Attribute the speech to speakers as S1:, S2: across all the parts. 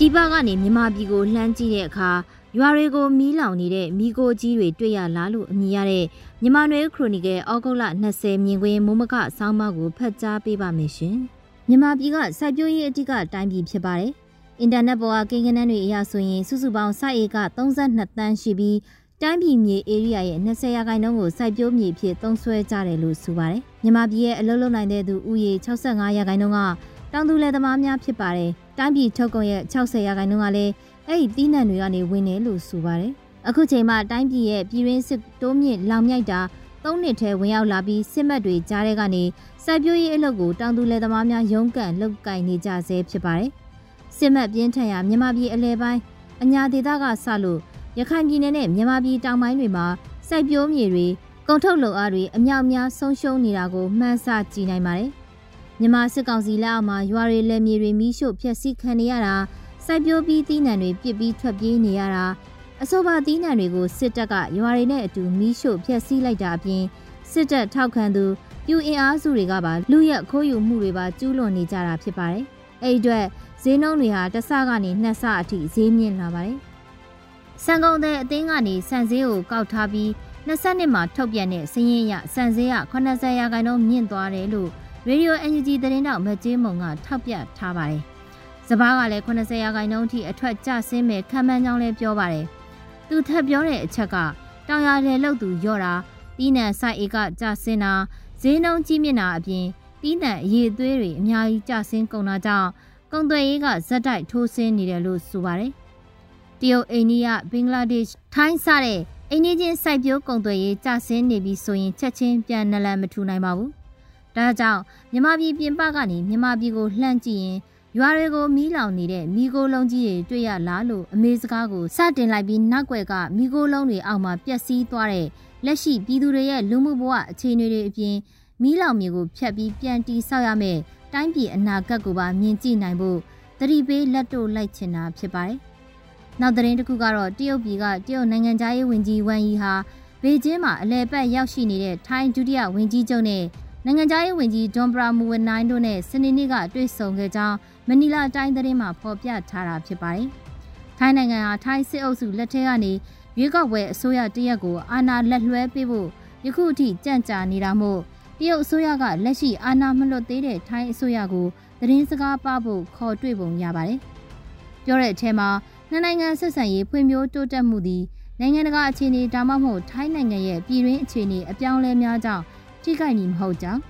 S1: ပြည်ပကနေမြန်မာပြည်ကိုလှမ်းကြည့်တဲ့အခါရွာတွေကိုမီးလောင်နေတဲ့မီးကိုကြီးတွေတွေ့ရလားလို့အမည်ရတဲ့မြန်မာနွေခရိုနီကယ်ဩဂုတ်လ20မြင်ကွင်းမိုးမကဆောင်းပါးကိုဖတ်ကြားပေးပါမယ်ရှင်။မြန်မာပြည်ကစိုက်ပျိုးရေးအတိကတိုင်းပြည်ဖြစ်ပါတယ်။အင်တာနက်ပေါ်ကကိန်းဂဏန်းတွေအရဆိုရင်စုစုပေါင်းစိုက်ဧက32တန်းရှိပြီးတိုင်းပြည်မြေဧရိယာရဲ့20ရာခိုင်နှုန်းကိုစိုက်ပျိုးမြေဖြစ်သုံးစွဲကြတယ်လို့ဆိုပါတယ်။မြန်မာပြည်ရဲ့အလုပ်လုပ်နိုင်တဲ့သူဦးရေ65ရာခိုင်နှုန်းက တောင်သူလယ်သမားများဖြစ်ပါတယ်။တိုင်းပြည်ထုတ်ကုန်ရဲ့60ရာခိုင်နှုန်းကလည်းအဲ့ဒီတီးနှံတွေကနေဝင်တယ်လို့ဆိုပါတယ်။အခုချိန်မှာတိုင်းပြည်ရဲ့ပြည်ရင်းစစ်တိုးမြင့်လောင်မြိုက်တာ၃နှစ်ထဲဝင်ရောက်လာပြီးစစ်မှတ်တွေကြားတဲ့ကနေစိုက်ပျိုးရေးအလုပ်ကိုတောင်သူလယ်သမားများရုန်းကန်လုပ်ကင်နေကြဆဲဖြစ်ပါတယ်။စစ်မှတ်ပြင်းထန်ရာမြန်မာပြည်အလဲပိုင်းအညာဒေသကစလို့ရခိုင်ပြည်နယ်နဲ့မြန်မာပြည်တောင်ပိုင်းတွေမှာစိုက်ပျိုးမြေတွေကုန်ထုတ်လုပ်အားတွေအမြောက်များဆုံးရှုံးနေတာကိုမှန်းဆကြည့်နိုင်ပါတယ်။ မြန်မာစစ်ကောင်စီလက်အောက်မှာရွာတွေလက်မြေတွေမီးရှို့ဖျက်ဆီးခံနေရတာစိုက်ပျိုးပြီးသီးနှံတွေပြစ်ပြီးထွက်ပြေးနေရတာအဆိုပါသီးနှံတွေကိုစစ်တပ်ကရွာတွေနဲ့အတူမီးရှို့ဖျက်ဆီးလိုက်တာအပြင်စစ်တပ်ထောက်ခံသူပြူအင်အားစုတွေကပါလူရက်ခိုးယူမှုတွေပါကျူးလွန်နေကြတာဖြစ်ပါတယ်။အဲ့ဒီအတွက်ဈေးနှုန်းတွေဟာတစ်ဆကနေနှစ်ဆအထိဈေးမြင့်လာပါတယ်။စံကုန်တဲ့အသင်းကနေစံဈေးကိုကောက်ထားပြီး20နှစ်မှာထုတ်ပြန်တဲ့စည်ရင်ရစံဈေးက80ရာခိုင်နှုန်းမြင့်သွားတယ်လို့ ရေဒီယို NUG သတင်းတောက်မကျေးမုံကထောက်ပြထားပါတယ်။စပားကလည်း80ရာခိုင်နှုန်းအထိအထွက်ကျဆင်းမဲ့ခံမှန်းကြောင်းလည်းပြောပါတယ်။သူထပ်ပြောတဲ့အချက်ကတောင်ရတဲ့လောက်သူရော့တာတီးနှံစိုက်ဧကကျဆင်းတာဈေးနှုန်းကြီးမြင့်တာအပြင်တီးနှံအရေးသွေးတွေအများကြီးကျဆင်းကုန်တာကြောင့်ကုန်သွယ်ရေးကဇက်တိုက်ထိုးဆင်းနေတယ်လို့ဆိုပါတယ်။တရုတ်အိန္ဒိယဘင်္ဂလားဒေ့ရှ်ထိုင်းစတဲ့အိန္ဒိချင်းစိုက်ပျိုးကုန်သွယ်ရေးကျဆင်းနေပြီဆိုရင်ချက်ချင်းပြန်နလန်မထူနိုင်ပါဘူး။ ဒါကြောင့်မြန်မာပြည်ပြင်ပကနေမြန်မာပြည်ကိုလှမ်းကြည့်ရင်ရွာတွေကိုမီးလောင်နေတဲ့မီးကိုလုံးကြီးတွေတွေ့ရလားလို့အမေစကားကိုစတင်လိုက်ပြီးနောက်ွယ်ကမီးကိုလုံးတွေအောက်မှာပျက်စီးသွားတဲ့လက်ရှိပြည်သူတွေရဲ့လူမှုဘဝအခြေအနေတွေအပြင်မီးလောင်မြေကိုဖျက်ပြီးပြန်တီဆောက်ရမယ်တိုင်းပြည်အနာဂတ်ကိုပါမြင်ကြည့်နိုင်ဖို့တတိပေးလက်တို့လိုက်ချင်တာဖြစ်ပါတယ်။နောက်သတင်းတစ်ခုကတော့တရုတ်ပြည်ကတရုတ်နိုင်ငံသားရေးဝန်ကြီးဝမ်ယီဟာဘေကျင်းမှာအလဲပတ်ရောက်ရှိနေတဲ့ထိုင်းဒုတိယဝန်ကြီးချုပ်နဲ့ နိုင်ငံသားရေးဝန်ကြီးဒွန်ပရာမူဝနိုင်တို့နဲ့စနေနေ့ကတွေ့ဆုံခဲ့ကြောင်းမနီလာတိုင်းသတင်းမှာဖော်ပြထားတာဖြစ်ပါတယ်။ထိုင်းနိုင်ငံဟာထိုင်းစစ်အုပ်စုလက်ထက်ကနေရွေးကောက်ပွဲအစိုးရတရက်ကိုအာဏာလက်လွှဲပေးဖို့ယခုအထိကြန့်ကြာနေတာမို့တရုတ်အစိုးရကလက်ရှိအာဏာမလွတ်သေးတဲ့ထိုင်းအစိုးရကိုသတင်းစကားပါဖို့ခေါ်တွေ့ပုံရပါတယ်။ပြောတဲ့အထက်မှာနှစ်နိုင်ငံဆက်ဆံရေးဖွံ့ဖြိုးတိုးတက်မှုသည်နိုင်ငံတကာအခြေအနေဒါမှမဟုတ်ထိုင်းနိုင်ငံရဲ့ပြည်တွင်းအခြေအနေအပြောင်းလဲများကြောင့် ထိခိုက်မည်မဟုတ်ကြောင်း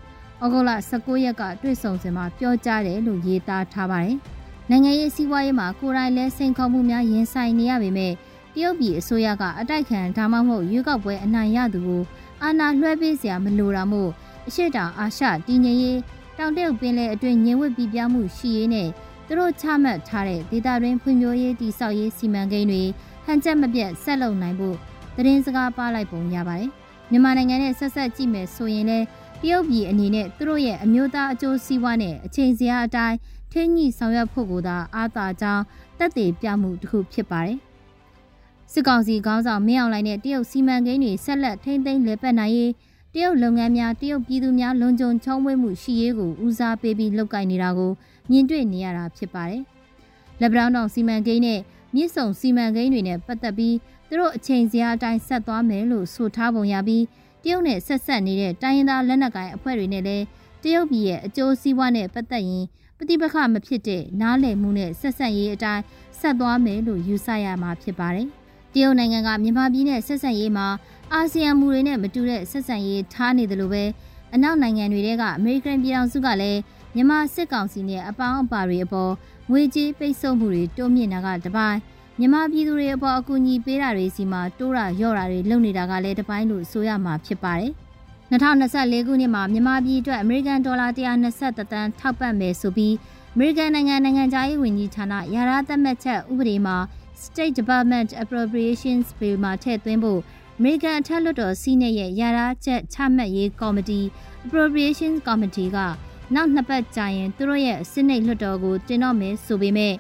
S1: ဩဂုတ်လ19ရက်ကတွေ့ဆုံစဉ်မှာပြောကြားတယ်လို့ရေးသားထားပါတယ်။နိုင်ငံရေးစီးပွားရေးမှာကိုယ်တိုင်လဲစိန်ခေါ်မှုများရင်ဆိုင်နေရပေမဲ့တရုတ်ပြည်အစိုးရကအတိုက်ခံဒါမှမဟုတ်ရွေးကောက်ပွဲအနိုင်ရသူကိုအာဏာလွှဲပေးစရာမလိုတာမို့အရှိတောင်အာရှတည်ငြိမ်ရေးတောင်တရုတ်ပင်လယ်အတွင်းငြိမ်ဝှက်ပြပြမှုရှိရေးနဲ့သူတို့ချမှတ်ထားတဲ့ဒေသတွင်းဖွံ့ဖြိုးရေးတည်ဆောက်ရေးစီမံကိန်းတွေဟန်ချက်မပြတ်ဆက်လုပ်နိုင်ဖို့သတင်းစကားပါလိုက်ပုံရပါတယ်။ မြန်မာနိုင်ငံနဲ့ဆက်ဆက်ကြည့်မယ်ဆိုရင်လည်းတရုတ်ပြည်အနေနဲ့သူတို့ရဲ့အမျိုးသားအကျိုးစီးပွားနဲ့အချိန်စရာအတိုင်းထိညှိဆောင်ရွက်ဖို့ကိုသာအားသာကြောင်းတက်တည်ပြမှုတစ်ခုဖြစ်ပါတယ်။စစ်ကောင်စီခေါင်းဆောင်မင်းအောင်လှိုင်နဲ့တရုတ်စီမံကိန်းတွေဆက်လက်ထိမ့်သိမ်းလည်ပတ်နိုင်ရေးတရုတ်လုပ်ငန်းများတရုတ်ပြည်သူများလုံခြုံချုံးဝဲမှုရှိရေးကိုဦးစားပေးပြီးလုပ်ကိုင်နေတာကိုမြင်တွေ့နေရတာဖြစ်ပါတယ်။လက်ဗရောင်းတောင်စီမံကိန်းနဲ့မြစ်ဆုံစီမံကိန်းတွေနဲ့ပတ်သက်ပြီး သူတို့အချိန်စရာအတိုင်းဆက်သွားမယ်လို့ဆိုထားပုံရပြီးတရုတ်နဲ့ဆက်ဆက်နေတဲ့တိုင်းရင်းသားလက်နက်ကိုင်အဖွဲ့တွေနဲ့လည်းတရုတ်ပြည်ရဲ့အကျိုးစီးပွားနဲ့ပတ်သက်ရင်ပဋိပက္ခမဖြစ်တဲ့နားလည်မှုနဲ့ဆက်ဆက်ရေးအတိုင်းဆက်သွားမယ်လို့ယူဆရမှာဖြစ်ပါတယ်။တရုတ်နိုင်ငံကမြန်မာပြည်နဲ့ဆက်ဆက်ရေးမှာအာဆီယံမူတွေနဲ့မတူတဲ့ဆက်ဆက်ရေးထားနေတယ်လို့ပဲအနောက်နိုင်ငံတွေကအမေရိကန်ပြည်ထောင်စုကလည်းမြန်မာစစ်ကောင်စီနဲ့အပေါင်းအပါတွေအပေါ်ငွေကြေးပိတ်ဆို့မှုတွေတိုးမြင့်တာကတပိုင်း မြန်မာပြည်သူတွေအပေါ်အကူအညီပေးတာတွေစီမှာတိုးတာရော့တာတွေလုပ်နေတာကလည်းတပိုင်းလို့ဆိုရမှာဖြစ်ပါတယ်။2024ခုနှစ်မှာမြန်မာပြည်အတွက်အမေရိကန်ဒေါ်လာ120တန်းထောက်ပံ့မယ်ဆိုပြီးအမေရိကန်နိုင်ငံနိုင်ငံသားရေးဝန်ကြီးဌာနရာရာသတ်မှတ်ချက်ဥပဒေမှာ State Department Appropriations Bill မှာထည့်သွင်းဖို့အမေရိကန်အထက်လွှတ်တော်စီးနယ်ရဲ့ရာရာချက်ချမှတ်ရေးကော်မတီ Appropriations Committee ကနောက်နှစ်ပတ်ကြာရင်သူတို့ရဲ့စစ်နယ်လွှတ်တော်ကိုတင်တော့မယ်ဆိုပေမဲ့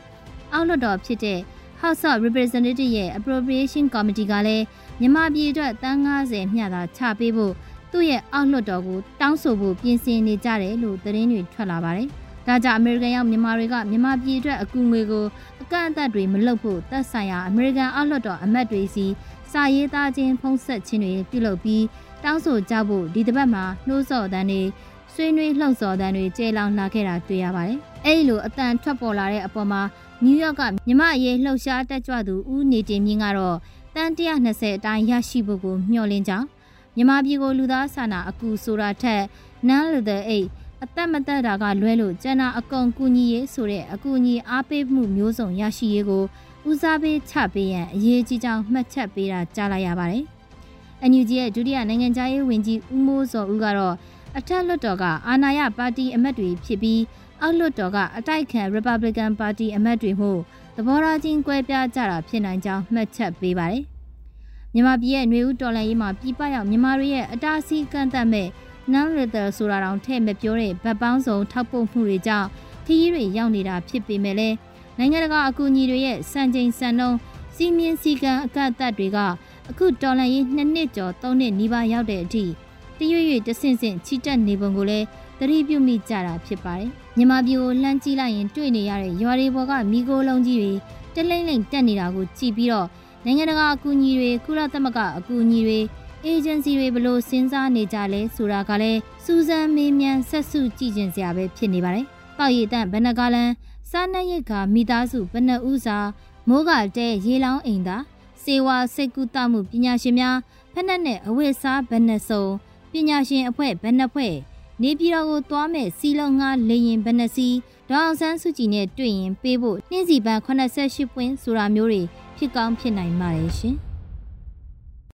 S1: အောက်လွှတ်တော်ဖြစ်တဲ့ House of Representatives ရဲ့ Appropriation Committee ကလည်းမြန်မာပြည်အတွက်တန်း90မျှသာချပေးဖို့သူ့ရဲ့အောက်လွှတ်တော်ကိုတောင်းဆိုဖို့ပြင်ဆင်နေကြတယ်လို့သတင်းတွေထွက်လာပါတယ်။ဒါကြောင့်အမေရိကန်ရောက်မြန်မာတွေကမြန်မာပြည်အတွက်အကူငွေကိုအကန့်အသတ်တွေမလုပ်ဖို့သက်ဆိုင်ရာအမေရိကန်အောက်လွှတ်တော်အမတ်တွေစီစာရေးသားခြင်းဖုံးဆက်ခြင်းတွေပြုလုပ်ပြီးတောင်းဆိုကြဖို့ဒီတစ်ပတ်မှာနှိုးဆော်တန်းတွေဆွေးနွေးလှုံ့ဆော်တန်းတွေကျေလောင်လာခဲ့တာတွေ့ရပါတယ်။အဲဒီလိုအတန်ထွက်ပေါ်လာတဲ့အပေါ်မှာ နယူးယောက်ကမြမအရေးလှုပ်ရှားတက်ကြွသူဦးနေတင်မြင့်ကတော့တန်120အတိုင်းရရှိဖို့ကိုမျှော်လင့်ကြောင်းမြမပြည်ကိုလူသားစာနာအကူဆိုတာထက်နန်းလူတဲ့အိတ်အသက်မသက်တာကလွဲလို့ကျန်တာအကုန်ကူညီရေးဆိုတဲ့အကူအညီအားပေးမှုမျိုးစုံရရှိရေးကိုဦးစားပေးချပေးရန်အရေးကြီးကြောင်းမှတ်ချက်ပေးတာကြားလိုက်ရပါတယ်။ NUG ရဲ့ဒုတိယနိုင်ငံခြားရေးဝန်ကြီးဦးမိုးစောဦးကတော့အထက်လွှတ်တော်ကအာဏာရပါတီအမတ်တွေဖြစ်ပြီး အောက်လွှတ်တော်ကအတိုက်ခံ Republican Party အမတ်တွေမှုသဘောထားချင်းကွဲပြားကြတာဖြစ်နိုင်ကြောင်းမှတ်ချက်ပေးပါတယ်။မြန်မာပြည်ရဲ့ຫນွေဦးတော်လှန်ရေးမှာပြည်ပရောက်မြန်မာတွေရဲ့အတားအဆီးကန့်သတ်မဲ့ non-lethal ဆိုတာတောင်ထည့်မပြောတဲ့ဗတ်ပေါင်းစုံထောက်ပို့မှုတွေကြောင့်ခရီးတွေရောက်နေတာဖြစ်ပေမဲ့လည်းနိုင်ငံတကာအကူအညီတွေရဲ့စံချိန်စံနှုန်းစီမင်းစည်းကမ်းအကန့်အသတ်တွေကအခုတော်လှန်ရေးနှစ်နှစ်ကျော်သုံးနှစ်နီးပါးရောက်တဲ့အထိတရွေ့ရွေ့တဆင့်ဆင့်ချီတက်နေပုံကိုလည်း သတိပြုမိကြတာဖြစ်ပါတယ်။မြန်မာပြည်ကိုလှမ်းကြည့်လိုက်ရင်တွေ့နေရတဲ့ရွာတွေပေါ်ကမိโกလုံးကြီးတွေတလိမ့်လိမ့်တက်နေတာကိုကြည့်ပြီးတော့နိုင်ငံတကာအကူအညီတွေကုလသမဂ္ဂအကူအညီတွေအေဂျင်စီတွေဘလို့စဉ်းစားနေကြလဲဆိုတာကလည်းစူးစမ်းမေးမြန်းဆက်စုကြည့်ကျင်စရာပဲဖြစ်နေပါတယ်။ပေါ့ရည်တန့်ဘဏ္ဍကလန်စားနပ်ရိက္ခာမိသားစုဘဏ္ဍဥစာမိုးကတဲရေလောင်းအိမ်သာစေဝါစိတ်ကူးတမှုပညာရှင်များဖက်နှက်နဲ့အဝတ်စားဘဏ္ဍစုံပညာရှင်အဖွဲ့ဘဏ္ဍဖွဲ့ နေပြည်တော်ကိုသွားမဲ့စီလုံးငါလေရင်ဘဏ္ဍစီဒေါအောင်ဆန်းစုကြည်နဲ့တွေ့ရင်ပေးဖို့နှင်းစီပန်း88ပွင့်ဆိုတာမျိုးတွေဖြစ်ကောင်းဖြစ်နိုင်ပါတယ်ရှင်။